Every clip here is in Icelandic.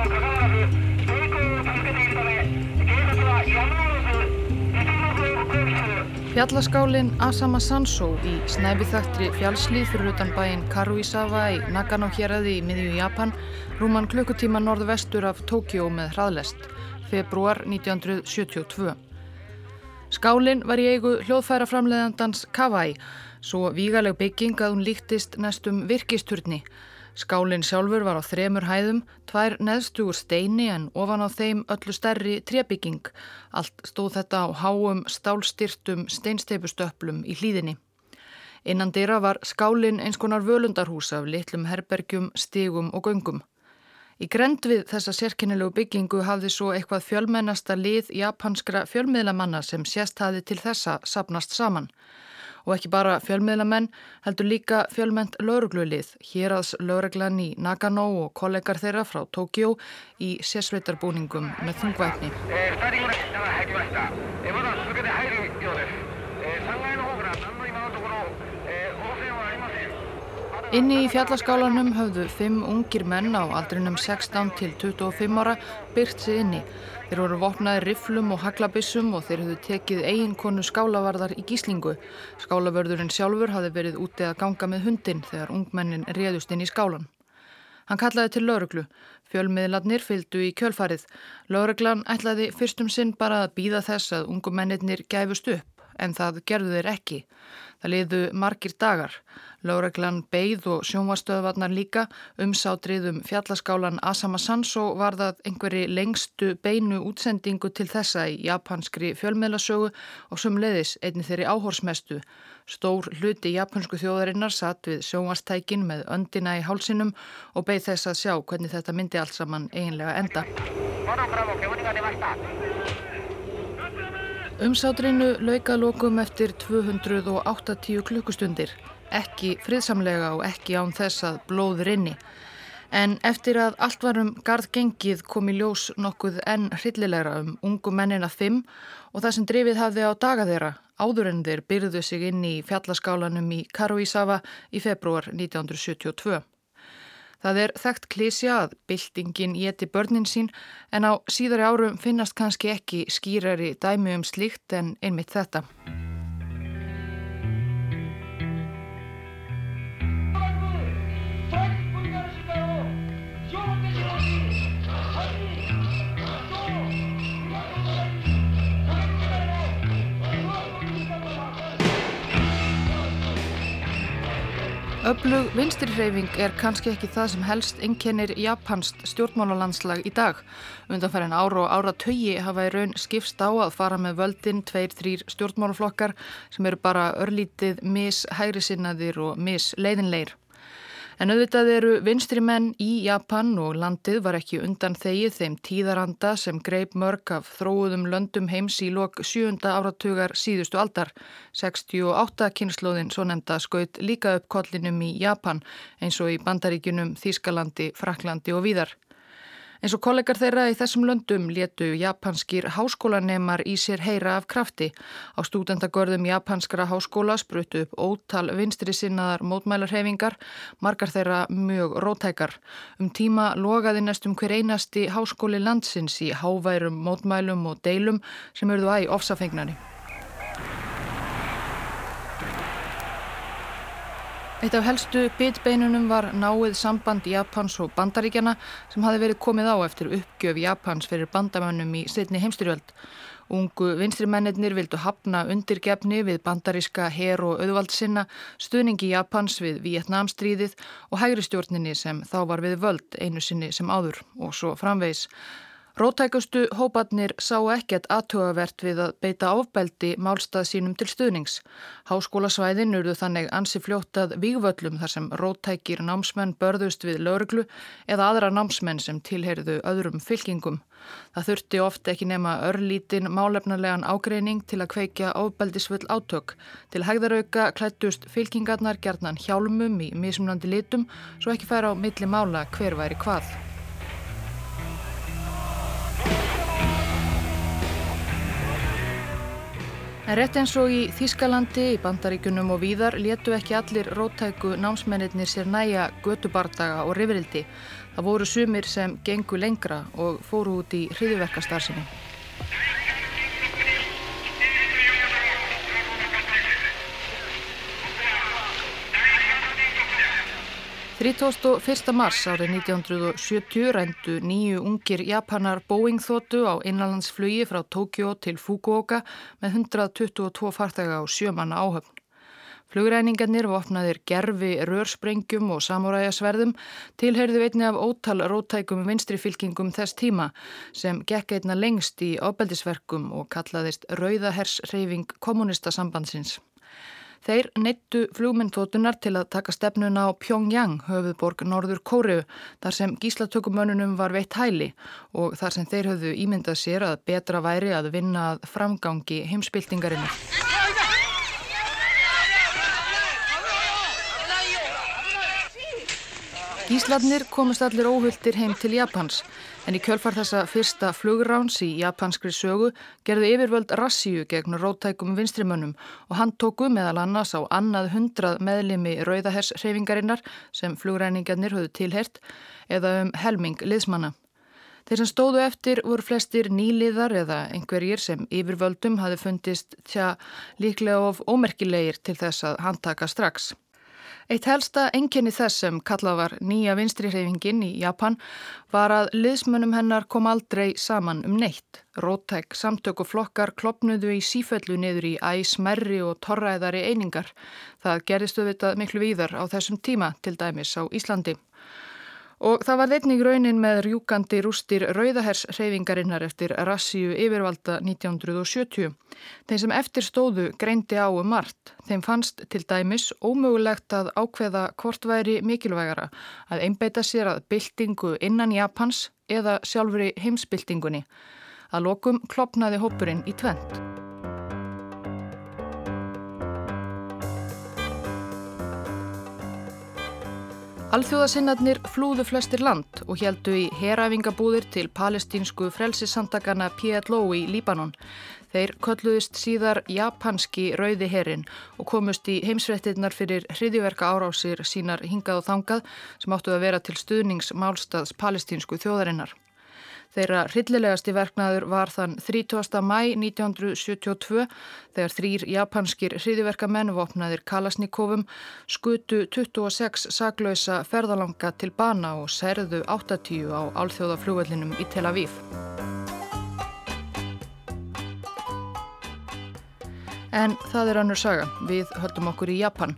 もかかわらず抵抗を続けているため警察はやむを得ず実力を抗議する Fjallaskálin Asama Sansó í snæbiþaktri fjallslið fyrir utan bæinn Karuizawa í Nagano héræði í miðju Japan rúman klukkutíma norðvestur af Tókjó með hraðlest, februar 1972. Skálin var í eigu hljóðfæra framleiðandans Kawai, svo vígaleg bygging að hún líktist næstum virkisturni. Skálin sjálfur var á þremur hæðum, tvær neðstugur steini en ofan á þeim öllu stærri trebygging. Allt stóð þetta á háum stálstyrtum steinsteipustöplum í hlýðinni. Innan dyrra var skálin eins konar völundarhús af litlum herbergjum, stigum og göngum. Í grend við þessa sérkennilegu byggingu hafði svo eitthvað fjölmennasta lið japanskra fjölmiðlamanna sem sérst hafi til þessa sapnast saman og ekki bara fjölmiðlamenn heldur líka fjölmennt lauruglulið hér aðs laureglan í Nagano og kollegar þeirra frá Tókjó í sérsveitarbúningum með þungvæfni. Inni í fjallaskálanum höfðu fimm ungir menn á aldrinum 16 til 25 ára byrt sig inni. Þeir voru vopnaði riflum og haglabissum og þeir höfðu tekið eiginkonu skálavarðar í gíslingu. Skálavörðurinn sjálfur hafi verið úti að ganga með hundin þegar ungmennin réðust inn í skálan. Hann kallaði til lauruglu. Fjölmiðlarnir fylgdu í kjölfarið. Lauruglan ætlaði fyrstum sinn bara að býða þess að ungumennir gæfust upp en það gerðu þeir ekki. Það liðu margir dagar. Láreglan beigð og sjónvastöðvarnar líka umsátrið um fjallaskálan Asama Sanso var það einhverji lengstu beinu útsendingu til þessa í japanskri fjölmiðlasögu og sumleðis einni þeirri áhorsmestu. Stór hluti japansku þjóðarinnar satt við sjónvastækin með öndina í hálsinum og beigð þess að sjá hvernig þetta myndi allt saman eiginlega enda. Umsátrinu laukalokum eftir 280 klukkustundir, ekki friðsamlega og ekki án þess að blóður inni. En eftir að allt varum gard gengið kom í ljós nokkuð enn hryllilegra um ungu mennina fimm og það sem drifið hafði á daga þeirra áður en þeir byrðu sig inn í fjallaskálanum í Karuizawa í februar 1972. Það er þekkt klísja að byltingin geti börnin sín en á síðari árum finnast kannski ekki skýrari dæmi um slíkt en einmitt þetta. Öflug vinstirhreyfing er kannski ekki það sem helst ennkennir japansk stjórnmálalandslag í dag. Undanfærin ára og ára tögi hafa í raun skipst á að fara með völdin tveir, þrýr stjórnmálaflokkar sem eru bara örlítið mis hægri sinnaðir og mis leiðinleir. En auðvitað eru vinstri menn í Japan og landið var ekki undan þegið þeim tíðaranda sem greip mörg af þróuðum löndum heims í lok sjönda áratugar síðustu aldar. 68 kynnslóðin svo nefnda skaut líka upp kollinum í Japan eins og í bandaríkunum Þískalandi, Fraklandi og víðar. Eins og kollegar þeirra í þessum löndum letu japanskir háskólanemar í sér heyra af krafti. Á stúdendagörðum japanskra háskóla spruttu upp ótal vinstri sinnaðar mótmælarhefingar, margar þeirra mjög rótækar. Um tíma logaði næstum hver einasti háskóli landsins í háværum mótmælum og deilum sem eruðu æg ofsafengnari. Eitt af helstu bitbeinunum var náið samband Japans og bandaríkjana sem hafi verið komið á eftir uppgjöf Japans fyrir bandamönnum í setni heimstyrjöld. Ungu vinstrimennir vildu hafna undirgefni við bandaríska her og auðvaldsinna, stuðningi Japans við Vietnamstríðið og hægri stjórninni sem þá var við völd einu sinni sem áður og svo framvegs. Rótækustu hópatnir sá ekkert aðtugavert við að beita ofbeldi málstað sínum til stuðnings. Háskólasvæðin urðu þannig ansi fljóttað vígvöllum þar sem rótækir námsmenn börðust við lauruglu eða aðra námsmenn sem tilheyriðu öðrum fylkingum. Það þurfti ofte ekki nema örlítin málefnarlegan ágreining til að kveikja ofbeldisfull átök. Til hægðarauka klættust fylkingarnar gerðnan hjálmum í mismunandi litum svo ekki færa á milli mála hver væri hvað. En rétt eins og í Þískalandi, í Bandaríkunum og víðar letu ekki allir rótæku námsmennir sér næja götubardaga og rifrildi. Það voru sumir sem gengu lengra og fóru út í hriðiverkastarsinni. 31. mars árið 1970 rændu nýju ungir Japanar Boeing þóttu á innanlandsflugi frá Tókjó til Fukuoka með 122 fartæga á sjömanna áhöfn. Flugræningarnir vopnaðir gerfi rörsprengjum og samuræjasverðum tilherðu einni af ótal rótækum vinstrifylkingum þess tíma sem gekk einna lengst í ábeldisverkum og kallaðist Rauðahersreyfing kommunistasambandsins. Þeir neittu flugmyndþótunar til að taka stefnuna á Pyongyang, höfuðborg Norður Kóriu, þar sem gíslatökumönnunum var veitt hæli og þar sem þeir höfðu ímyndað sér að betra væri að vinna framgangi heimspiltingarinnar. Gísladnir komist allir óhulltir heim til Japans en í kjölfar þessa fyrsta flugráns í japanskri sögu gerði yfirvöld rassíu gegn rótækum vinstrimönnum og hann tóku meðal annars á annað hundrað meðlimi rauðahersreyfingarinnar sem flugræningarnir höfðu tilhert eða um helming liðsmanna. Þeir sem stóðu eftir voru flestir nýliðar eða einhverjir sem yfirvöldum hafi fundist tja líklega of ómerkilegir til þess að handtaka strax. Eitt helsta enginni þess sem kallað var nýja vinstrihreyfingin í Japan var að liðsmönnum hennar kom aldrei saman um neitt. Rótæk samtök og flokkar klopnuðu í sífellu niður í æsmerri og torræðari einingar. Það gerðistu vitað miklu víðar á þessum tíma til dæmis á Íslandi. Og það var einnig raunin með rjúkandi rústir rauðahersreyfingarinnar eftir rassíu yfirvalda 1970. Þeim sem eftir stóðu greindi á um margt. Þeim fannst til dæmis ómögulegt að ákveða hvort væri mikilvægara að einbeita sér að byltingu innan Japans eða sjálfur í heimsbyltingunni. Að lokum klopnaði hópurinn í tvent. Alþjóðasinnarnir flúðu flestir land og heldu í heræfingabúðir til palestínsku frelsissamtakana PLO í Líbanon. Þeir kölluðist síðar japanski rauði herin og komust í heimsrættirnar fyrir hriðjuverka árásir sínar hingað og þangað sem áttu að vera til stuðnings málstaðs palestínsku þjóðarinnar. Þeirra hryllilegasti verknaður var þann 30. mæ 1972 þegar þrýr japanskir hriðiverkamenn vopnaðir Kalasnikovum skutu 26 saglausa ferðalanga til bana og særðu 80 á alþjóðaflúvellinum í Tel Aviv. En það er annur saga. Við höldum okkur í Japan.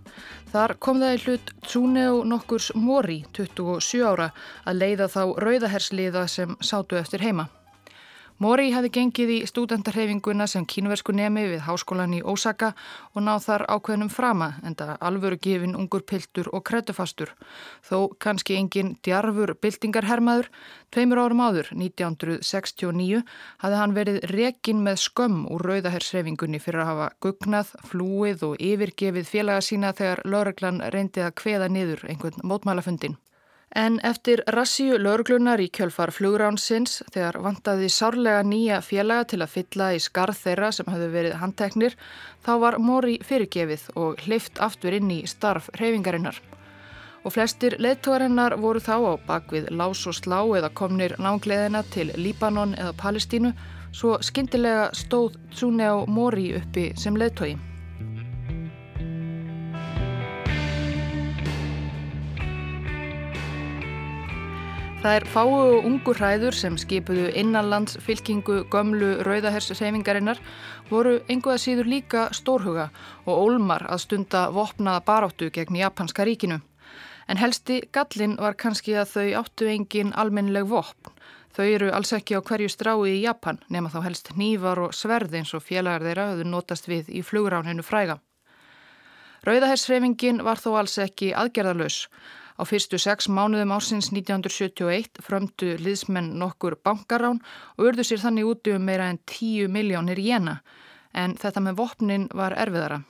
Þar kom það í hlut Tsuneo nokkurs Mori, 27 ára, að leiða þá rauðahersliða sem sátu eftir heima. Mori hafi gengið í stúdendarhefinguna sem kínversku nemi við háskólan í Ósaka og náð þar ákveðnum frama en það alvöru gefin ungur piltur og kretufastur. Þó kannski engin djarfur byltingarhermaður, tveimur árum áður, 1969, hafi hann verið rekin með skömm úr rauðahershefingunni fyrir að hafa gugnað, flúið og yfirgefið félaga sína þegar lauraglan reyndið að kveða niður einhvern mótmælafundin. En eftir rassíu lauruglunar í kjölfar flugránsins þegar vantaði sárlega nýja félaga til að fylla í skarð þeirra sem hafði verið handteknir þá var Móri fyrirgefið og hlift aftur inn í starf reyfingarinnar. Og flestir leittóarinnar voru þá á bakvið lás og slá eða komnir nángleðina til Líbanon eða Palestínu svo skindilega stóð Tsuneo Móri uppi sem leittói. Það er fáu og ungu hræður sem skipuðu innanlands fylkingu gömlu rauðaherssefingarinnar voru einhverða síður líka stórhuga og ólmar að stunda vopnaða baráttu gegn japanska ríkinu. En helsti gallin var kannski að þau áttu engin almennileg vopn. Þau eru alls ekki á hverju strái í Japan nema þá helst nývar og sverð eins og félagar þeirra höfðu notast við í flugráninu fræga. Rauðahersfreyfingin var þó alls ekki aðgerðalös. Á fyrstu sex mánuðum ársins 1971 frömdu liðsmenn nokkur bankarán og urðu sér þannig úti um meira en 10 miljónir jena en þetta með vopnin var erfiðara.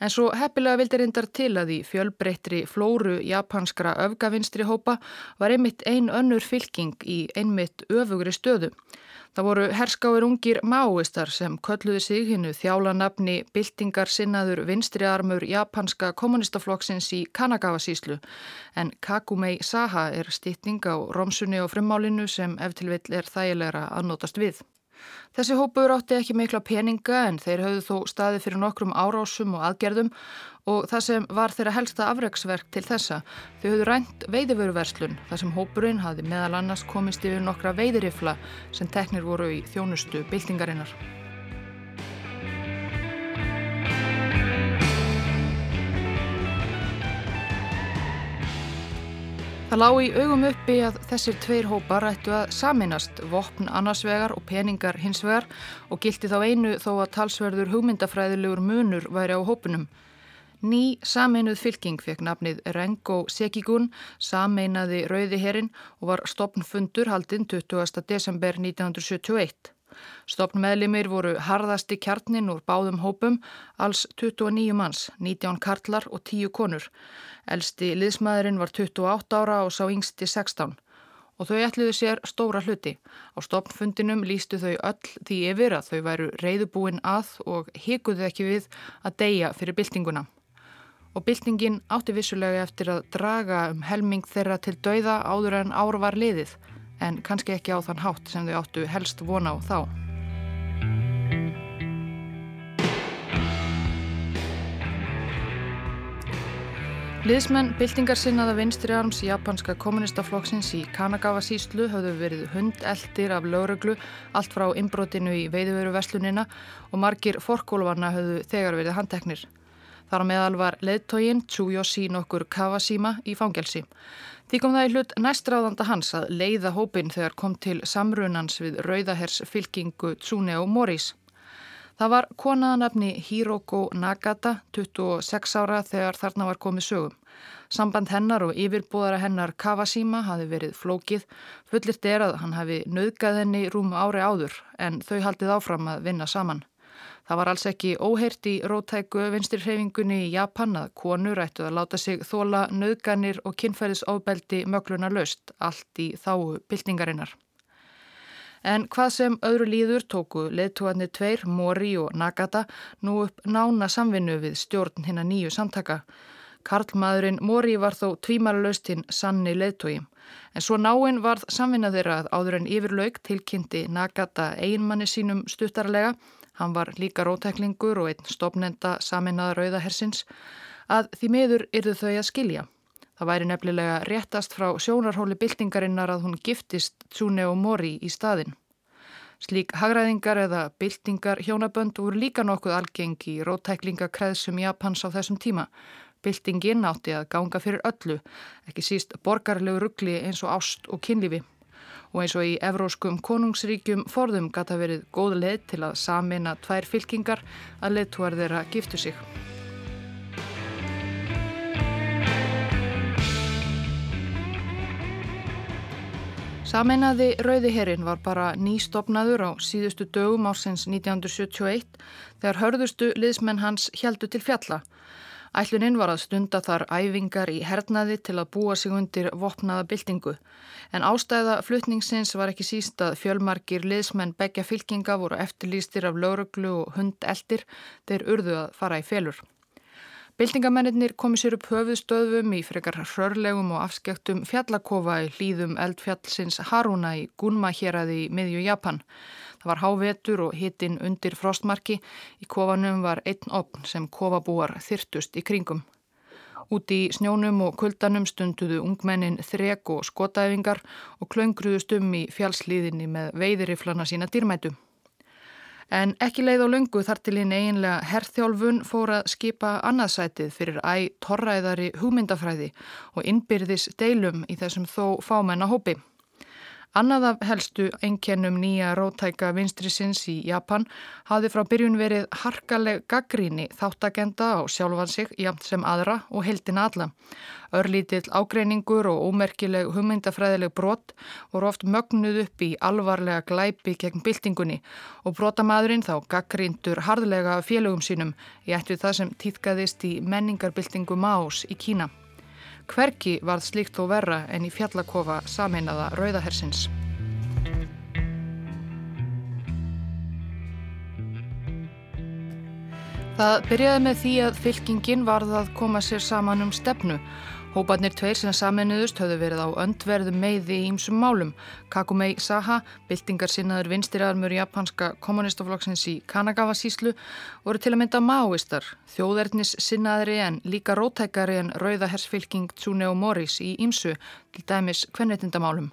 En svo heppilega vildi reyndar til að í fjölbreyttri flóru japanskra öfgavinstri hópa var einmitt ein önnur fylking í einmitt öfugri stöðu. Það voru herskáir ungir máistar sem kölluði sig hinnu þjála nafni byltingar sinnaður vinstriarmur japanska kommunistaflokksins í Kanagawa-síslu en Kakumei Saha er stýtning á romsunni og frummálinu sem eftir vill er þægilegra að notast við. Þessi hópur átti ekki mikla peninga en þeir höfðu þó staði fyrir nokkrum árásum og aðgerðum og það sem var þeirra helsta afreiksverk til þessa. Þau höfðu rænt veiðivöruverslun þar sem hópurinn hafi meðal annars komist yfir nokkra veiðirifla sem teknir voru í þjónustu byltingarinnar. Það lág í augum uppi að þessir tveir hópar ættu að saminast vopn annarsvegar og peningar hinsvegar og gildi þá einu þó að talsverður hugmyndafræðilegur munur væri á hópunum. Ný sameinuð fylking fekk nafnið Rengo Sekigun, sameinaði Rauðiherin og var stopnfundur haldinn 20. desember 1971. Stopn meðlimir voru harðasti kjarnin úr báðum hópum, alls 29 manns, 19 karlar og 10 konur. Elsti liðsmaðurinn var 28 ára og sá yngsti 16 og þau ætluðu sér stóra hluti. Á stopnfundinum lístu þau öll því yfir að þau væru reyðubúin að og hikuðu ekki við að deyja fyrir byltinguna. Og byltingin átti vissulega eftir að draga um helming þeirra til dauða áður en ár var liðið en kannski ekki á þann hátt sem þau áttu helst vona á þá. Liðsmenn byltingarsinnaða vinstri arms japanska kommunistaflokksins í Kanagawa síslu hafðu verið hundeldir af lauruglu allt frá inbrotinu í veiðveru veslunina og margir forkólvarna hafðu þegar verið handteknir. Þar á meðal var leðtógin Tsuyoshi nokkur Kawashima í fangelsi. Því kom það í hlut næstráðanda hans að leiða hópin þegar kom til samrunans við Rauðahers fylkingu Tsuneo Morris. Það var konaðanafni Hiroko Nagata, 26 ára þegar þarna var komið sögum. Samband hennar og yfirbúðara hennar Kawashima hafi verið flókið. Fullirt er að hann hafi nöðgað henni rúm ári áður en þau haldið áfram að vinna saman. Það var alls ekki óheirt í rótæku vinstirhreyfingunni í Japan að konur ættu að láta sig þóla nöðganir og kynferðisofbeldi mögluna löst, allt í þáu byltingarinnar. En hvað sem öðru líður tóku leðtúarnir tveir, Mori og Nagata, nú upp nána samvinnu við stjórn hinn að nýju samtaka. Karlmaðurinn Mori var þó tvímaralaust hinn sanni leðtói. En svo náinn varð samvinna þeirra að áður en yfirlaug tilkynnti Nagata einmanni sínum stuttarlega hann var líka rótæklingur og einn stopnenda saminnaða rauðahersins, að því miður yrðu þau að skilja. Það væri nefnilega réttast frá sjónarhóli byltingarinnar að hún giftist Tsune og Mori í staðin. Slík hagræðingar eða byltingar hjónabönd voru líka nokkuð algengi í rótæklingakreðsum Japans á þessum tíma. Byltingin átti að ganga fyrir öllu, ekki síst borgarlegu ruggli eins og ást og kynlífi og eins og í evróskum konungsríkjum forðum gata verið góð leið til að samina tvær fylkingar að leðtúar þeirra giftu sig. Sameinaði Rauðiherrin var bara nýstopnaður á síðustu dögum ársins 1971 þegar hörðustu liðsmenn hans heldu til fjalla Ætluninn var að stunda þar æfingar í hernaði til að búa sig undir vopnaða byltingu. En ástæða flutningsins var ekki síst að fjölmarkir liðsmenn begja fylkinga voru eftirlýstir af lauruglu og hundeldir þeir urðu að fara í felur. Bildingamennir komi sér upp höfuðstöðum í frekar hrörlegum og afskektum fjallakofa í hlýðum eldfjallsins Haruna í Gunma hér að í miðju Japan. Það var hávetur og hittinn undir frostmarki. Í kofanum var einn opn sem kofabúar þyrtust í kringum. Úti í snjónum og kuldanum stunduðu ungmennin þrek og skotæfingar og klöngruðust um í fjallslíðinni með veiðiriflana sína dýrmætu. En ekki leið á lungu þar til einn eiginlega herþjálfun fór að skipa annaðsætið fyrir æ torræðari hugmyndafræði og innbyrðis deilum í þessum þó fámenna hópi. Annað af helstu einkennum nýja rótæka vinstrisins í Japan hafði frá byrjun verið harkaleg gaggríni þáttagenda á sjálfan sig jamt sem aðra og heldina alla. Örlítill ágreiningur og ómerkileg hugmyndafræðileg brott voru oft mögnuð upp í alvarlega glæpi gegn byltingunni og brotamadurinn þá gaggríndur harðlega félögum sínum í ættu það sem týðkaðist í menningarbyltingu Más í Kína. Hverki varð slíkt þó verra en í fjallakofa sameinaða rauðahersins. Það byrjaði með því að fylkingin varð að koma sér saman um stefnu Hóparnir tveir sem saminuðust höfðu verið á öndverðu meiði í ýmsum málum. Kakumei Saha, byltingarsinnaður vinstirarmur japanska kommunistaflokksins í Kanagawa síslu, voru til að mynda máistar, þjóðernis sinnaðri en líka rótækari en rauðahersfylking Tsuneo Morris í ýmsu, til dæmis kvennetindamálum.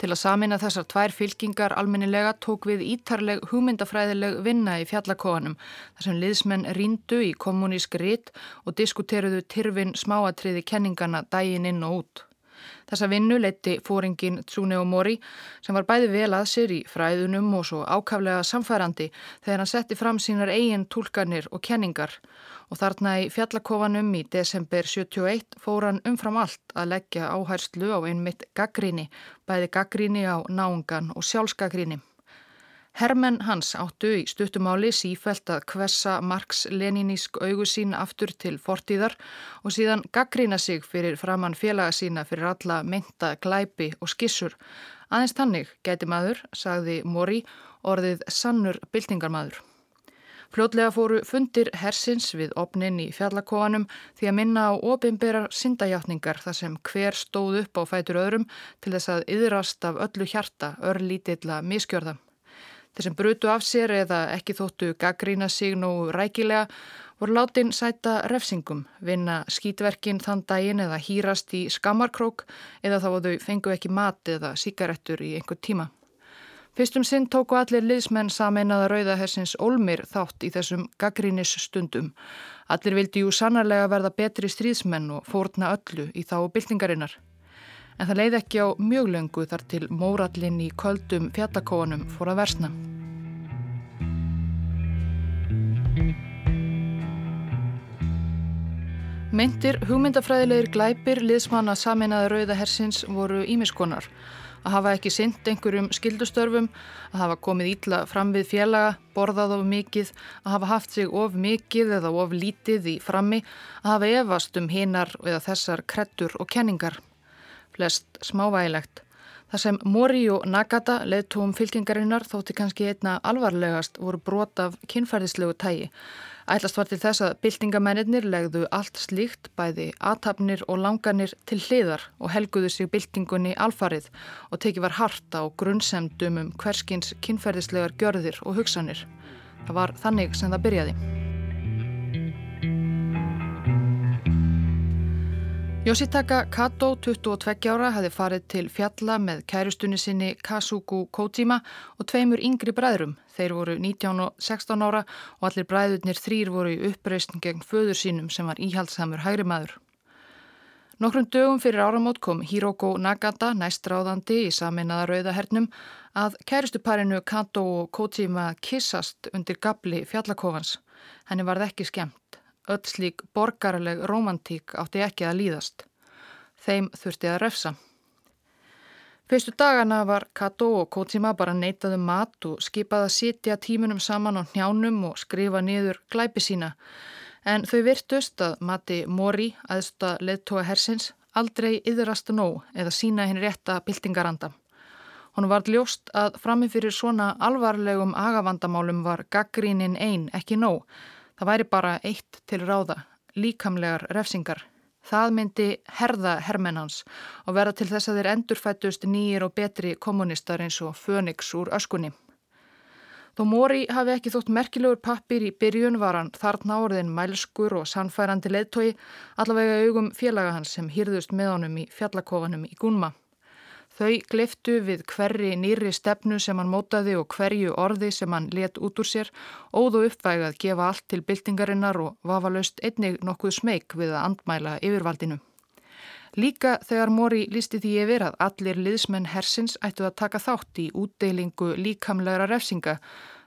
Til að samina þessar tvær fylkingar almennilega tók við ítarleg hugmyndafræðileg vinna í fjallakóanum þar sem liðsmenn ríndu í kommunísk ritt og diskuteruðu tyrfin smáatriði kenningana dægin inn og út. Þessa vinnu leitti fóringin Tsuneo Mori sem var bæði vel að sér í fræðunum og svo ákaflega samfærandi þegar hann setti fram sínar eigin tólkanir og kenningar og þarna í fjallakofanum í desember 71 fór hann umfram allt að leggja áhærslu á einmitt gaggríni, bæði gaggríni á náungan og sjálfsgaggríni. Hermenn hans áttu í stuttumáli sífælt að kvessa Marx leninísk augu sín aftur til fortíðar og síðan gaggrína sig fyrir framann félaga sína fyrir alla mynda, glæpi og skissur. Aðeins tannig gæti maður, sagði Mori, orðið sannur byltingarmadur. Fljótlega fóru fundir hersins við opnin í fjallakóanum því að minna á opimberar syndajátningar þar sem hver stóð upp á fætur öðrum til þess að yðrast af öllu hjarta örlítilla miskjörða. Þeir sem brutu af sér eða ekki þóttu gaggrína sig nógu rækilega voru látin sæta refsingum, vinna skítverkin þann daginn eða hýrast í skammarkrók eða þá að þau fengu ekki mat eða síkarettur í einhver tíma. Fyrstum sinn tóku allir liðsmenn sameinaða rauðahersins Olmir þátt í þessum gaggrínis stundum. Allir vildi jú sannarlega verða betri stríðsmenn og fórna öllu í þá byltingarinnar. En það leiði ekki á mjög löngu þar til mórallin í köldum fjallakóanum fór að versna. Myndir hugmyndafræðilegir glæpir liðsmanna sameinaða rauðahersins voru ímiskonar að hafa ekki synd einhverjum skildustörfum, að hafa komið ítla fram við félaga, borðað of mikið, að hafa haft sig of mikið eða of lítið í frammi, að hafa evast um hinar eða þessar krettur og kenningar. Flest smávægilegt. Það sem Mori og Nagata leðtúum fylkingarinnar þótti kannski einna alvarlegast voru brot af kynferðislegu tægi Ætlast var til þess að byltingamennir legðu allt slíkt, bæði aðtapnir og langanir til hliðar og helguðu sig byltingunni alfarið og tekið var harta og grunnsemdum um hverskins kynferðislegar gjörðir og hugsanir. Það var þannig sem það byrjaði. Yoshitaka Kato, 22 ára, hefði farið til fjalla með kærustunni sinni Kazuku Kojima og tveimur yngri bræðrum. Þeir voru 19 og 16 ára og allir bræðurnir þrýr voru í uppreysn gegn föður sínum sem var íhaldsamur hægri maður. Nokkrum dögum fyrir áramót kom Hiroko Nagata, næstráðandi í saminnaða rauðahernum, að kærustuparinu Kato og Kojima kissast undir gabli fjallakofans. Henni varð ekki skemmt. Öll slík borgarleg romantík átti ekki að líðast. Þeim þurfti að refsa. Fyrstu dagana var Kato og Kojima bara neitaðu um mat og skipaði að sitja tímunum saman á njánum og skrifa niður glæpi sína. En þau virtust að mati Mori, aðsta leðtóa hersins, aldrei yðrastu nóg eða sína hinn rétta byltingaranda. Hún var ljóst að framifyrir svona alvarlegum agavandamálum var gaggrínin einn ekki nóg Það væri bara eitt til ráða, líkamlegar refsingar. Það myndi herða hermennans og verða til þess að þeir endurfættust nýjir og betri kommunistar eins og Fönix úr öskunni. Þó Móri hafi ekki þótt merkilegur pappir í byrjun var hann þarna áriðin mælskur og sannfærandi leðtói allavega augum félaga hans sem hýrðust með honum í fjallakofanum í Gunma. Þau gliftu við hverri nýri stefnu sem hann mótaði og hverju orði sem hann let út úr sér, óðu uppvæg að gefa allt til byltingarinnar og vafalaust einnig nokkuð smeg við að andmæla yfirvaldinu. Líka þegar Móri lísti því yfir að allir liðsmenn hersins ættu að taka þátt í útdeilingu líkamlegra refsinga.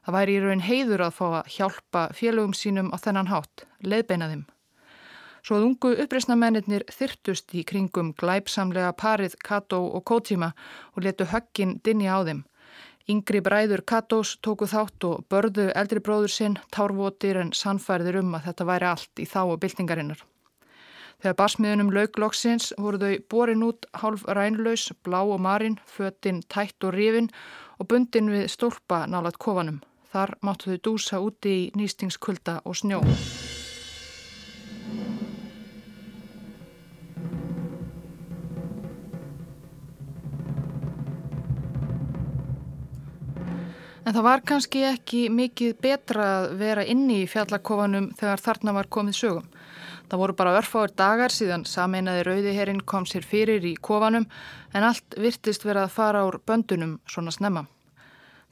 Það væri í raun heiður að fá að hjálpa félögum sínum á þennan hátt, leiðbeinaðum. Svo að ungu uppreysnamennir þyrtust í kringum glæpsamlega parið Kato og Kojima og letu höggin dinni á þeim. Yngri bræður Katos tóku þátt og börðu eldri bróður sinn tárvotir en sannfærðir um að þetta væri allt í þá og byltingarinnar. Þegar basmiðunum laugloksins voru þau borin út hálf rænlaus, blá og marinn, fötinn, tætt og rifin og bundin við stólpa nálat kofanum. Þar máttu þau dúsa úti í nýstingskulda og snjó. En það var kannski ekki mikið betra að vera inni í fjallakofanum þegar þarna var komið sögum. Það voru bara örfáir dagar síðan sameinaði Rauðiherrin kom sér fyrir í kofanum en allt virtist verið að fara úr böndunum svona snemma.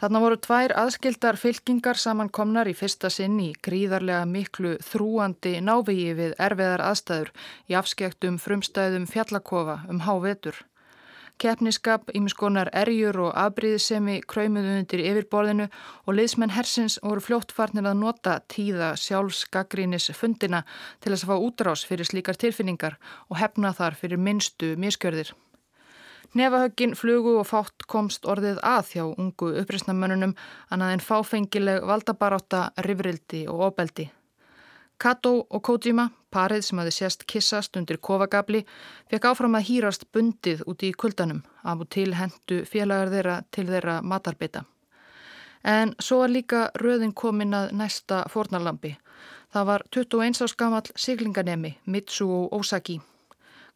Þarna voru tvær aðskildar fylkingar samankomnar í fyrsta sinn í gríðarlega miklu þrúandi návegi við erfiðar aðstæður í afskektum frumstæðum fjallakofa um hávetur. Keppniskap, ímiskonar erjur og afbríðisemi kræmuðu undir yfirborðinu og liðsmenn hersins voru fljótt farnir að nota tíða sjálfsgagrínis fundina til þess að fá útrás fyrir slíkar tilfinningar og hefna þar fyrir minnstu miskjörðir. Nefahöggin flugu og fátt komst orðið að hjá ungu uppreysnamönnunum annað en fáfengileg valdabaráta, rifrildi og obeldi. Kato og Kojima, parið sem hafi sérst kissast undir kofagabli, fekk áfram að hýrast bundið úti í kuldanum af og til hendu félagar þeirra til þeirra matarbita. En svo var líka röðin komin að næsta fornalambi. Það var 21 árs gammal siglinganemi Mitsuo Osaki.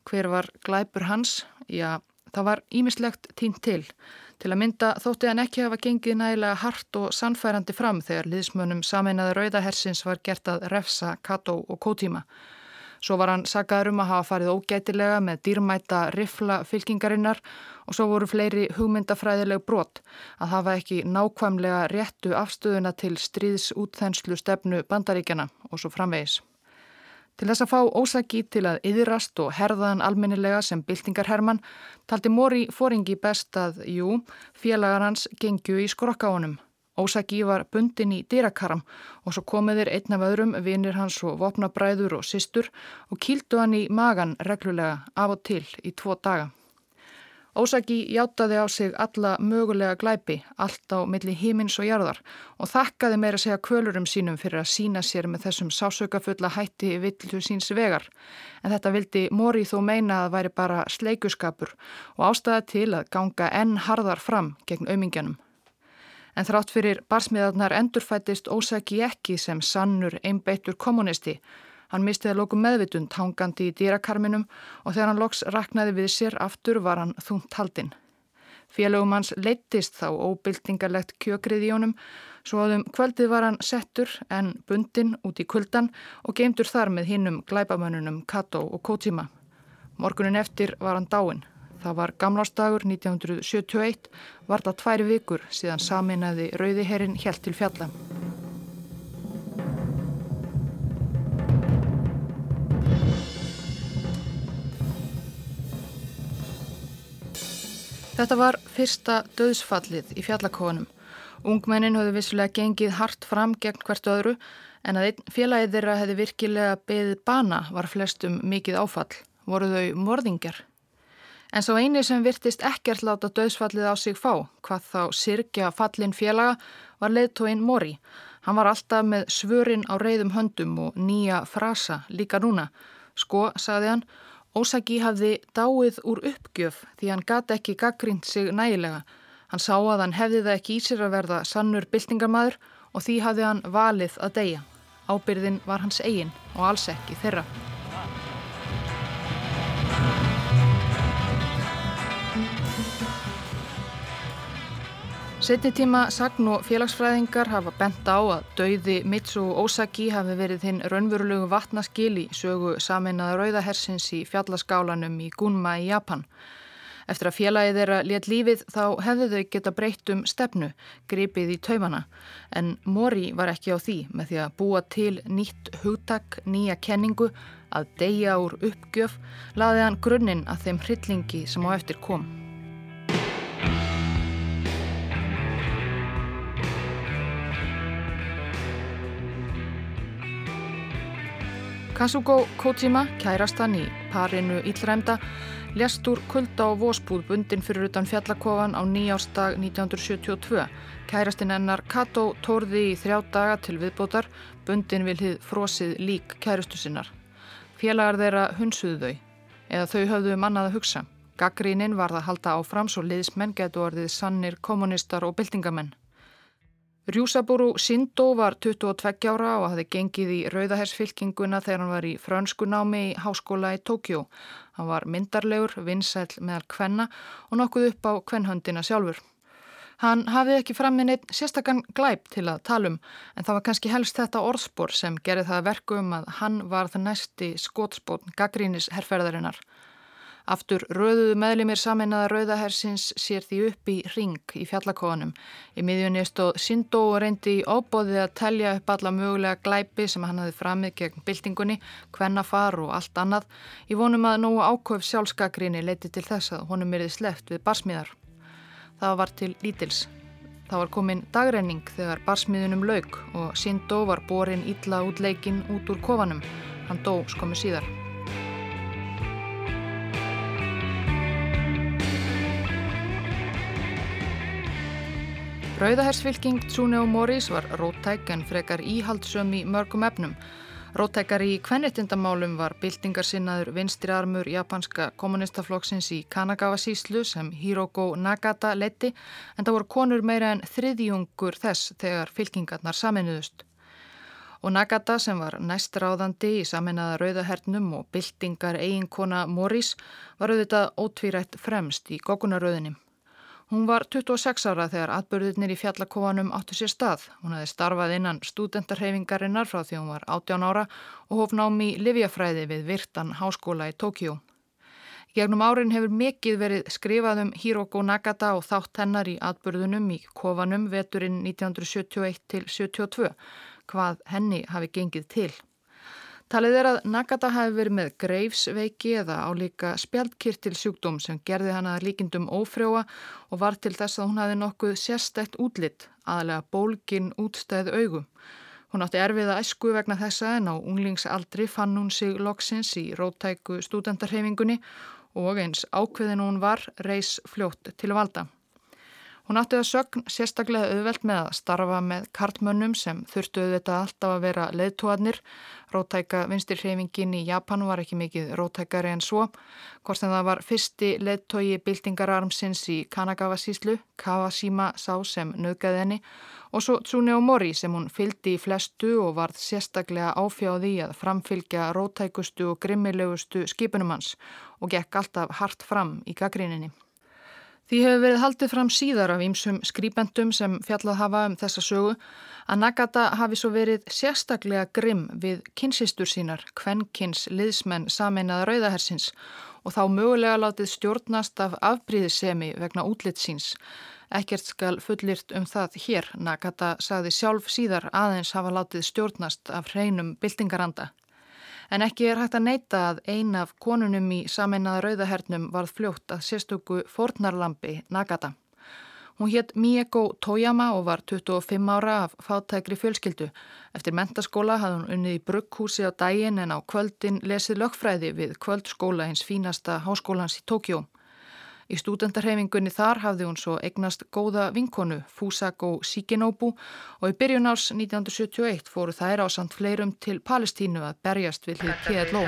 Hver var glæpur hans? Já, það var ímislegt tínt til. Til að mynda þótti hann ekki hafa gengið nægilega hart og sannfærandi fram þegar liðsmönum sameinaði Rauðahersins var gert að refsa Kato og Kótíma. Svo var hann sagaður um að hafa farið ógætilega með dýrmæta rifla fylkingarinnar og svo voru fleiri hugmyndafræðileg brot að hafa ekki nákvæmlega réttu afstöðuna til stríðsútþenslu stefnu bandaríkjana og svo framvegis. Til þess að fá ósaki til að yðrast og herðaðan almennilega sem byltingarherman taldi Móri fóringi best að, jú, félagar hans gengju í skrokka honum. Ósaki var bundin í dýrakaram og svo komiðir einn af öðrum vinir hans og vopnabræður og systur og kýldu hann í magan reglulega af og til í tvo daga. Ósaki játaði á sig alla mögulega glæpi, allt á milli hímins og jarðar og þakkaði meira segja kvölurum sínum fyrir að sína sér með þessum sásaukafulla hætti villu síns vegar. En þetta vildi Móri þó meina að væri bara sleikuskapur og ástæða til að ganga enn harðar fram gegn aumingjanum. En þrátt fyrir barsmiðarnar endurfættist Ósaki ekki sem sannur einbeittur kommunisti Hann mistiði lóku meðvitund hangandi í dýrakarminum og þegar hann loks raknaði við sér aftur var hann þúnt haldinn. Félögum hans leittist þá óbyltingarlegt kjökrið í honum svo að um kvöldið var hann settur en bundin út í kuldan og geimtur þar með hinnum glæbamönnunum Kato og Kojima. Morgunin eftir var hann dáin. Það var gamlástagur 1971, var það tværi vikur síðan saminæði Rauðiherrin helt til fjalla. Þetta var fyrsta döðsfallið í fjallakónum. Ungmennin höfðu vissulega gengið hart fram gegn hvert öðru en að einn félagið þeirra hefði virkilega beðið bana var flestum mikið áfall. Voru þau morðingjar? En svo eini sem virtist ekkert láta döðsfallið á sig fá, hvað þá sirkja fallin félaga, var leðtóinn Mori. Hann var alltaf með svörin á reyðum höndum og nýja frasa líka núna. Sko, saði hann, Ósaki hafði dáið úr uppgjöf því hann gati ekki gaggrínt sig nægilega. Hann sá að hann hefði það ekki í sér að verða sannur byltingarmadur og því hafði hann valið að deyja. Ábyrðin var hans eigin og alls ekki þeirra. Setni tíma sagn og félagsfræðingar hafa bent á að dauði Mitsu Osaki hafi verið hinn raunverulegu vatnaskil í sögu saminnaða rauðahersins í fjallaskálanum í Gunma í Japan. Eftir að félagið þeirra let lífið þá hefðu þau geta breytt um stefnu, gripið í taumana. En Mori var ekki á því með því að búa til nýtt hugtak, nýja kenningu, að deyja úr uppgjöf, laði hann grunninn að þeim hryllingi sem á eftir kom. Kazuko Kojima, kærastan í parinu Íllræmda, lest úr kulda og vósbúð bundin fyrir utan fjallakofan á nýjástag 1972. Kærastin ennar Kato tórði í þrjá daga til viðbótar, bundin vil hið frosið lík kærustu sinnar. Félagar þeirra hunsuðu þau, eða þau höfðu mannað að hugsa. Gaggríninn var það halda áfram svo liðsmenn getur orðið sannir kommunistar og byltingamenn. Rjúsabúru Sindó var 22 ára og hafði gengið í rauðahersfylkinguna þegar hann var í frönsku námi í háskóla í Tókjó. Hann var myndarlegur, vinsæl meðal kvenna og nokkuð upp á kvennhöndina sjálfur. Hann hafði ekki framinn einn sérstakann glæp til að talum en það var kannski helst þetta orðspor sem gerði það verku um að hann var það næsti skótspótn gaggrínis herrferðarinnar. Aftur rauðuðu meðlimir saminnaða rauðahersins sér því upp í ring í fjallakóanum. Í miðjunni stóð Sindó og reyndi í óbóðið að telja upp alla mögulega glæpi sem hann hafði framið gegn byltingunni, hvennafar og allt annað. Í vonum að nógu ákvöf sjálfskakrinni leiti til þess að honum erði sleft við barsmiðar. Það var til lítils. Það var komin dagrenning þegar barsmiðunum lauk og Sindó var borin ítla út leikin út úr kofanum. Hann dó skomu síðar. Rauðahersfylking Tsuneo Morris var róttæk en frekar íhaldsöm í mörgum efnum. Róttækar í kvennittindamálum var byltingarsinnaður vinstriarmur japanska kommunistaflokksins í Kanagawa síslu sem Hiroko Nagata leiti en það voru konur meira en þriðjungur þess þegar fylkingarnar saminuðust. Og Nagata sem var næstráðandi í saminnaða rauðahernum og byltingar eiginkona Morris var auðvitað ótvírætt fremst í gokunarauðinni. Hún var 26 ára þegar atbyrðirnir í fjallakóanum áttu sér stað. Hún hefði starfað innan studentarhefingarinnar frá því hún var 18 ára og hóf námi í Livjafræði við Virtan háskóla í Tókjó. Gegnum árin hefur mikið verið skrifað um Hiroko Nagata og þátt hennar í atbyrðunum í kofanum veturinn 1971 til 72, hvað henni hafi gengið til. Talið er að Nagata hafi verið með greifsveiki eða álíka spjaldkirtil sjúkdóm sem gerði hana líkindum ófrjóa og var til þess að hún hafi nokkuð sérstætt útlitt, aðalega bólgin útstæð augum. Hún átti erfiða æsku vegna þessa en á unglingsaldri fann hún sig loksins í róttæku stúdendarhefingunni og eins ákveðin hún var reys fljótt til valda. Hún átti að sögn sérstaklega auðvelt með að starfa með kartmönnum sem þurftu auðvitað alltaf að vera leðtóarnir. Rótæka vinstirhreyfingin í Japan var ekki mikið rótækari en svo. Hvort sem það var fyrsti leðtói byltingararmsins í Kanagawa síslu, Kawashima sá sem nöðgæði henni og svo Tsuneo Mori sem hún fyldi í flestu og varð sérstaklega áfjáði að framfylgja rótækustu og grimmilegustu skipunum hans og gekk alltaf hart fram í gaggríninni. Því hefur verið haldið fram síðar af ímsum skrýpendum sem fjallað hafa um þessa sögu að Nagata hafi svo verið sérstaklega grimm við kynsistur sínar, kvennkins liðsmenn sameinaða rauðahersins og þá mögulega látið stjórnast af afbríðisemi vegna útlitsins. Ekkert skal fullirt um það hér. Nagata sagði sjálf síðar aðeins hafa látið stjórnast af hreinum byltingaranda. En ekki er hægt að neyta að ein af konunum í saminnaða rauðahernum varð fljótt að sérstöku fornarlampi Nagata. Hún hétt Mieko Toyama og var 25 ára af fátækri fjölskyldu. Eftir mentaskóla hafði hún unnið í brugghúsi á daginn en á kvöldin lesið lögfræði við kvöldskóla hins fínasta háskólans í Tókjó. Í stúdendarhefingunni þar hafði hún svo egnast góða vinkonu Fusako Shikinobu og í byrjun árs 1971 fóru þær á samt fleirum til Palestínu að berjast við hlið PLO.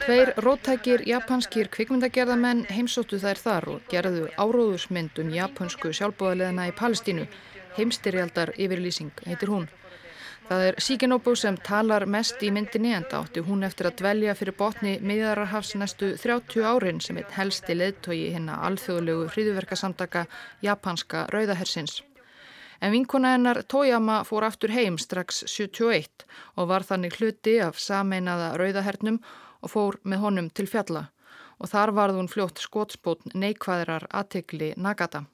Tveir róttækir japanskir kvikmyndagerðamenn heimsóttu þær þar og gerðu áróðursmynd um japansku sjálfbóðaleðina í Palestínu. Heimstyrjaldar yfirlýsing heitir hún. Það er Sigenobu sem talar mest í myndinni en það átti hún eftir að dvelja fyrir botni miðararhafs næstu 30 árin sem eitt helsti leðtogi hérna alþjóðlegu hriðuverkasamtaka japanska rauðahersins. En vinkona hennar Toyama fór aftur heim strax 71 og var þannig hluti af sameinaða rauðahernum og fór með honum til fjalla og þar varð hún fljótt skótspótn neikvæðrar aðtegli Nagata.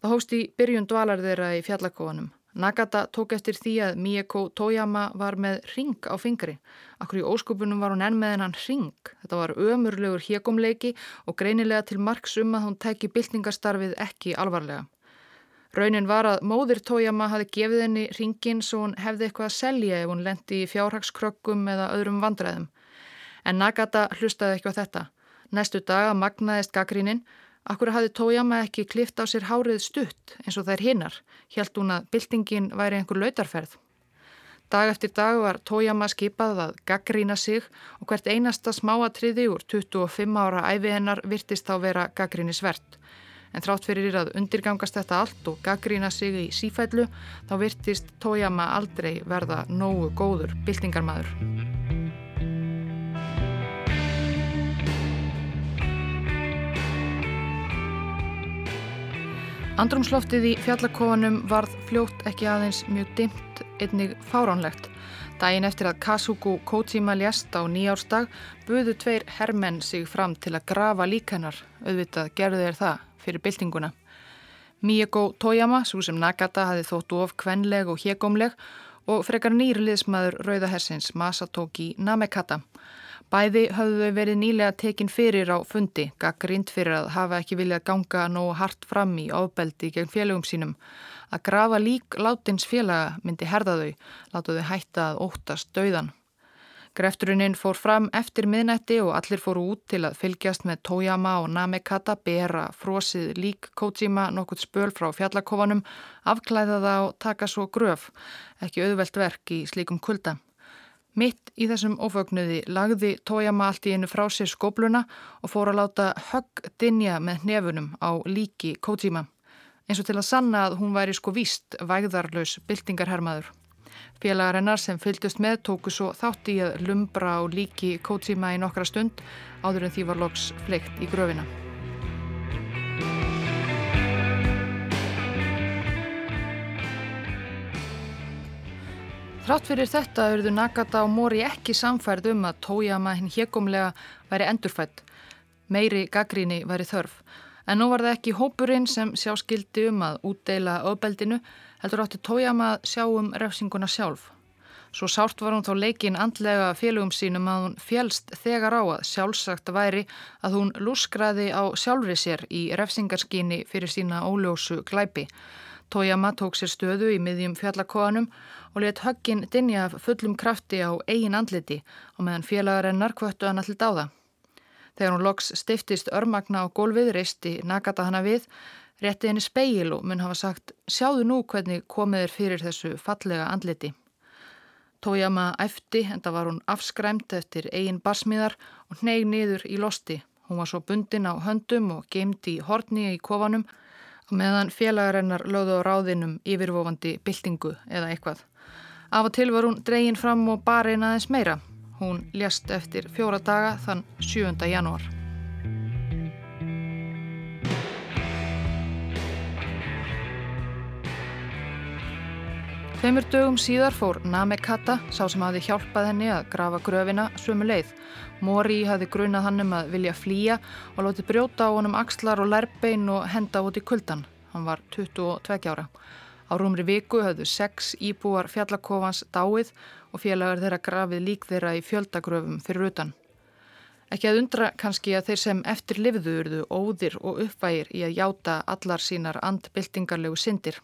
Það hóst í byrjun dvalar þeirra í fjallakóanum. Nagata tók eftir því að Mieko Toyama var með ring á fingri. Akkur í óskupunum var hún enn með hennan ring. Þetta var ömurlegur hjekumleiki og greinilega til margs um að hún teki byltingastarfið ekki alvarlega. Raunin var að móðir Toyama hafi gefið henni ringin svo hún hefði eitthvað að selja ef hún lendi í fjárhagskrökkum eða öðrum vandræðum. En Nagata hlustaði ekki á þetta. Næstu daga magnaðist gaggrínin Akkur hafði Tójama ekki klift á sér hárið stutt eins og þær hinnar, hjælt hún að byltingin væri einhver lautarferð. Dag eftir dag var Tójama skipað að gaggrína sig og hvert einasta smáatriði úr 25 ára æfi hennar virtist þá vera gaggrínisvert. En þrátt fyrir að undirgangast þetta allt og gaggrína sig í sífællu þá virtist Tójama aldrei verða nógu góður byltingarmadur. Andrumsloftið í fjallakofanum varð fljótt ekki aðeins mjög dimt einnig fáránlegt. Dæin eftir að Kasuku Kojima lést á nýjárstag buðu tveir hermenn sig fram til að grafa líkanar, auðvitað gerðu þeir það fyrir byltinguna. Miyako Toyama, svo sem Nagata, hafi þóttu of kvenleg og hegumleg og frekar nýrliðsmaður Rauðahersins Masatoki Namekata. Bæði hafðu verið nýlega tekin fyrir á fundi, gaggrind fyrir að hafa ekki viljað ganga nógu hart fram í ábeldi gegn félögum sínum. Að grafa lík látins félaga myndi herða þau, láta þau hætta að óttast dauðan. Grefturinn fór fram eftir miðnætti og allir fóru út til að fylgjast með Tójama og Namekata bera frosið lík Kojima nokkuð spöl frá fjallakofanum, afklæða það og taka svo gröf, ekki auðvelt verk í slíkum kulda. Mitt í þessum ofögnuði lagði Tójama allt í einu frá sér skobluna og fór að láta högg dinja með hnefunum á líki Kojima eins og til að sanna að hún væri sko víst vægðarlaus byltingarhermaður. Félagar hennar sem fylgdust með tóku svo þátt í að lumbra og líki Kojima í nokkra stund áður en því var loks fleikt í gröfina. Þrátt fyrir þetta auðvitað Nagata og Mori ekki samfærð um að Tójama hinn hegumlega væri endurfætt. Meiri gaggríni væri þörf. En nú var það ekki hópurinn sem sjá skildi um að útdeila öðbeldinu, heldur átti tójama að sjá um refsinguna sjálf. Svo sárt var hún þá leikin andlega félögum sínum að hún fjelst þegar á að sjálfsagt væri að hún lúskraði á sjálfri sér í refsingarskyni fyrir sína óljósu glæpi. Tójama tók sér stöðu í miðjum fjallakóanum og let höggin dinja fullum krafti á eigin andliti og meðan félagarennar kvöttu hann allir dáða. Þegar hún loks stiftist örmagna á gólfið, reisti Nagata hana við, rétti henni speil og mun hafa sagt sjáðu nú hvernig komið er fyrir þessu fallega andliti. Tójama efti, en það var hún afskræmt eftir eigin barsmiðar og hneg niður í losti. Hún var svo bundin á höndum og geimdi í hortni í kofanum meðan félagarennar lögðu á ráðinum yfirvofandi byltingu eða eitthvað. Af og til var hún dregin fram og bara einaðins meira. Hún ljast eftir fjóra daga þann 7. janúar. Tveimur dögum síðar fór Namekata, sá sem hafi hjálpað henni að grafa gröfina, sömu leið. Mori hafi grunað hann um að vilja flýja og lóti brjóta á honum axlar og lærbein og henda út í kuldan. Hann var 22 ára. Á rúmri viku höfðu sex íbúar fjallakofans dáið og félagar þeirra grafið lík þeirra í fjöldagröfum fyrir utan. Ekki að undra kannski að þeir sem eftir livðuurðu óðir og uppvægir í að játa allar sínar andbyltingarlegu syndir.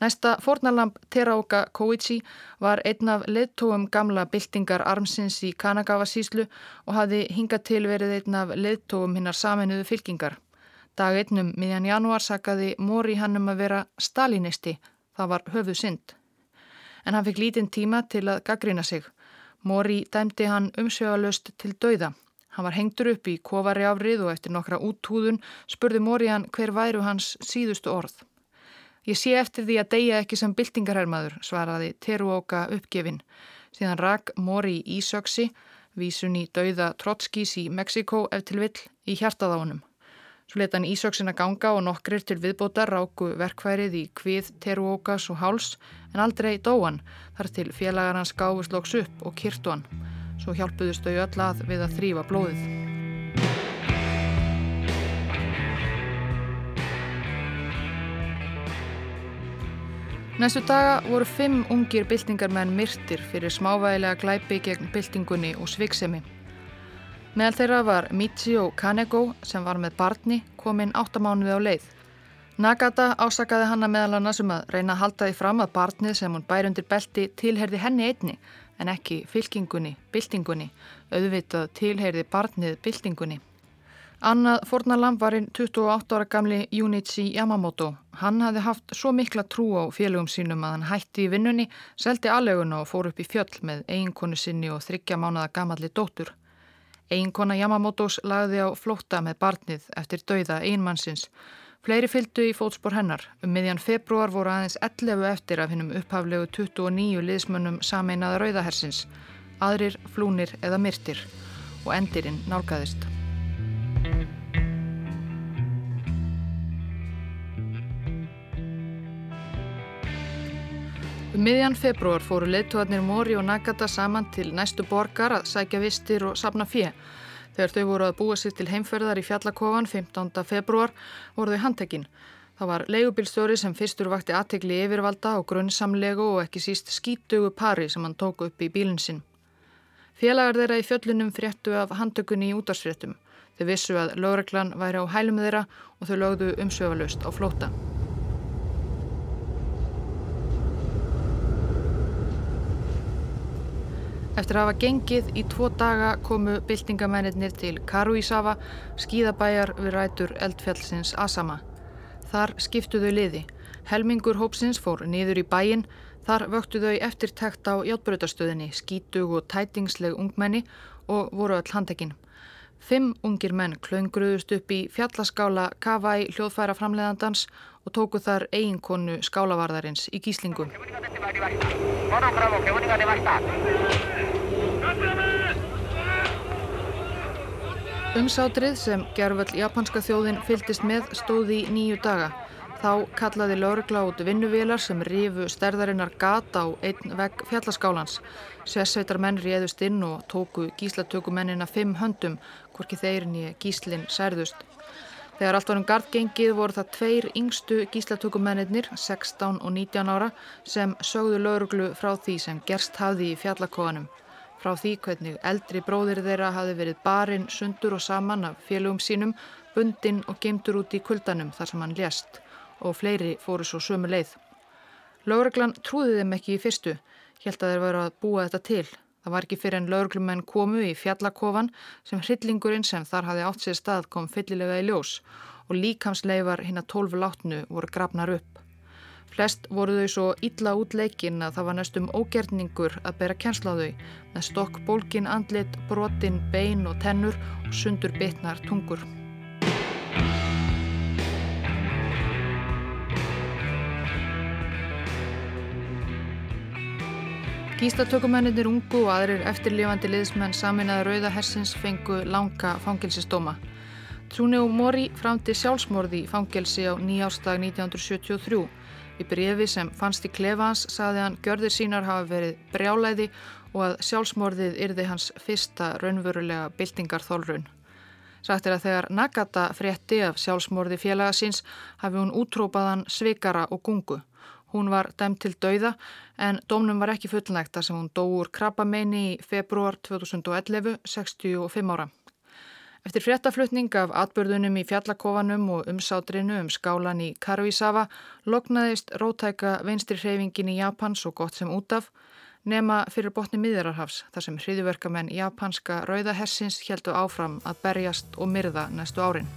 Næsta fornalamp Teraoka Koichi var einn af leðtóum gamla byltingar armsins í Kanagawa síslu og hafði hingað til verið einn af leðtóum hinnar saminuðu fylkingar. Dag einnum miðjan januar sakaði Móri hann um að vera stalinisti, það var höfuð synd. En hann fikk lítinn tíma til að gaggrina sig. Móri dæmdi hann umsjögalöst til dauða. Hann var hengtur upp í kofari afrið og eftir nokkra úttúðun spurði Móri hann hver væru hans síðustu orð. Ég sé eftir því að deyja ekki sem byltingarhermaður, svaraði Teruoka uppgefin. Síðan rak Móri í Ísöksi, vísun í dauða Trotskís í Mexiko ef til vill, í hjartað á honum. Svo leta hann Ísóksina ganga og nokkrir til viðbótar ráku verkværið í kvið, teruókas og háls en aldrei dóan þar til félagar hans gáfust loks upp og kyrtu hann. Svo hjálpuðust þau öll að við að þrýfa blóðið. Næstu daga voru fimm ungir byltingarmenn myrtir fyrir smávægilega glæpi gegn byltingunni og sviksemi. Meðal þeirra var Michio Kaneko sem var með barni kominn áttamánuði á leið. Nagata ásakaði hanna meðal annars um að reyna að halda því fram að barnið sem hún bæri undir belti tilherði henni einni en ekki fylkingunni, byltingunni, auðvitað tilherði barnið byltingunni. Annað fornalamb var einn 28 ára gamli Junichi Yamamoto. Hann hafði haft svo mikla trú á félögum sínum að hann hætti í vinnunni, seldi aðleguna og fór upp í fjöll með eiginkonu sinni og þryggja mánada gamalli dóttur. Eiginkona Yamamotos lagði á flótta með barnið eftir dauða einmannsins. Fleiri fylgdu í fótspor hennar. Um miðjan februar voru aðeins 11 eftir af hennum upphaflegu 29 liðsmönnum sameinaða rauðahersins. Aðrir flúnir eða myrtir og endirinn nálgæðist. Um miðjan februar fóru leittóðarnir Mori og Nagata saman til næstu borgar að sækja vistir og sapna fjö. Þegar þau voru að búa sér til heimferðar í fjallakofan 15. februar voru þau handtekinn. Það var leigubilstjóri sem fyrstur vakti aðtegli yfirvalda og grunnsamlegu og ekki síst skítugu pari sem hann tóku upp í bílinn sinn. Félagar þeirra í fjöllunum fréttu af handtökunni í útarsfréttum. Þau vissu að lögreglan væri á hælum þeirra og þau lögðu umsöfalust á flóta. Eftir að hafa gengið í tvo daga komu byltingamennir til Karuísafa, skíðabæjar við rætur eldfjallsins Asama. Þar skiptuðu liði. Helmingur hópsins fór niður í bæin, þar vöktu þau eftirtækt á játbröðarstöðinni, skítug og tætingsleg ungmenni og voru öll handekinn. Fimm ungir menn klöngruðust upp í fjallaskála Kavai hljóðfæra framleiðandans og tóku þar eiginkonu skálavarðarins í gíslingu. Umsátrið sem gerðvöld japanska þjóðin fyltist með stóði í nýju daga. Þá kallaði laurugla út vinnuvélar sem rifu stærðarinnar gata á einn vegg fjallaskálans. Sessveitar menn réðust inn og tóku gíslatökumennina fimm höndum, hvorki þeirinn í gíslinn særðust. Þegar allt varum gardgengið voru það tveir yngstu gíslatökumennir, 16 og 19 ára, sem sögðu lauruglu frá því sem gerst hafði í fjallakóanum. Frá því hvernig eldri bróðir þeirra hafi verið barinn sundur og saman af félögum sínum, bundinn og gemtur út í kuldanum þar sem hann lést og fleiri fóru svo sömu leið. Lauruglan trúði þeim ekki í fyrstu, helt að þeir varu að búa þetta til. Það var ekki fyrir en lauruglumenn komu í fjallakofan sem hryllingurinn sem þar hafi átt sér stað kom fyllilega í ljós og líkamsleifar hinn að tólfu látnu voru grafnar upp. Flest voru þau svo illa út leikin að það var næstum ógerningur að bera kjensla á þau með stokk bólkin andlit, brotin, bein og tennur og sundur bitnar tungur. Gíslatökumennir ungu og aðrir eftirlifandi liðsmenn saminnaði Rauða Hersins fengu langa fangelsistóma. Trúneu Mori framti sjálfsmorði fangelsi á nýjástag 1973. Í brefi sem fannst í klefa hans saði hann gjörðir sínar hafa verið brjálæði og að sjálfsmorðið yrði hans fyrsta raunverulega byltingarþólrun. Sagt er að þegar Nagata frétti af sjálfsmorði félaga síns hafi hún útrópaðan svikara og gungu. Hún var dæmt til dauða en dómnum var ekki fullnægt þar sem hún dó úr krabbameini í februar 2011, 65 ára. Eftir fréttaflutning af atbyrðunum í fjallakofanum og umsátrinu um skálan í Karuisawa loknaðist rótæka veinstri hreyfingin í Japan svo gott sem út af nema fyrir botni miðjararhafs þar sem hriðiverkamenn japanska rauðahersins heldu áfram að berjast og myrða næstu árin.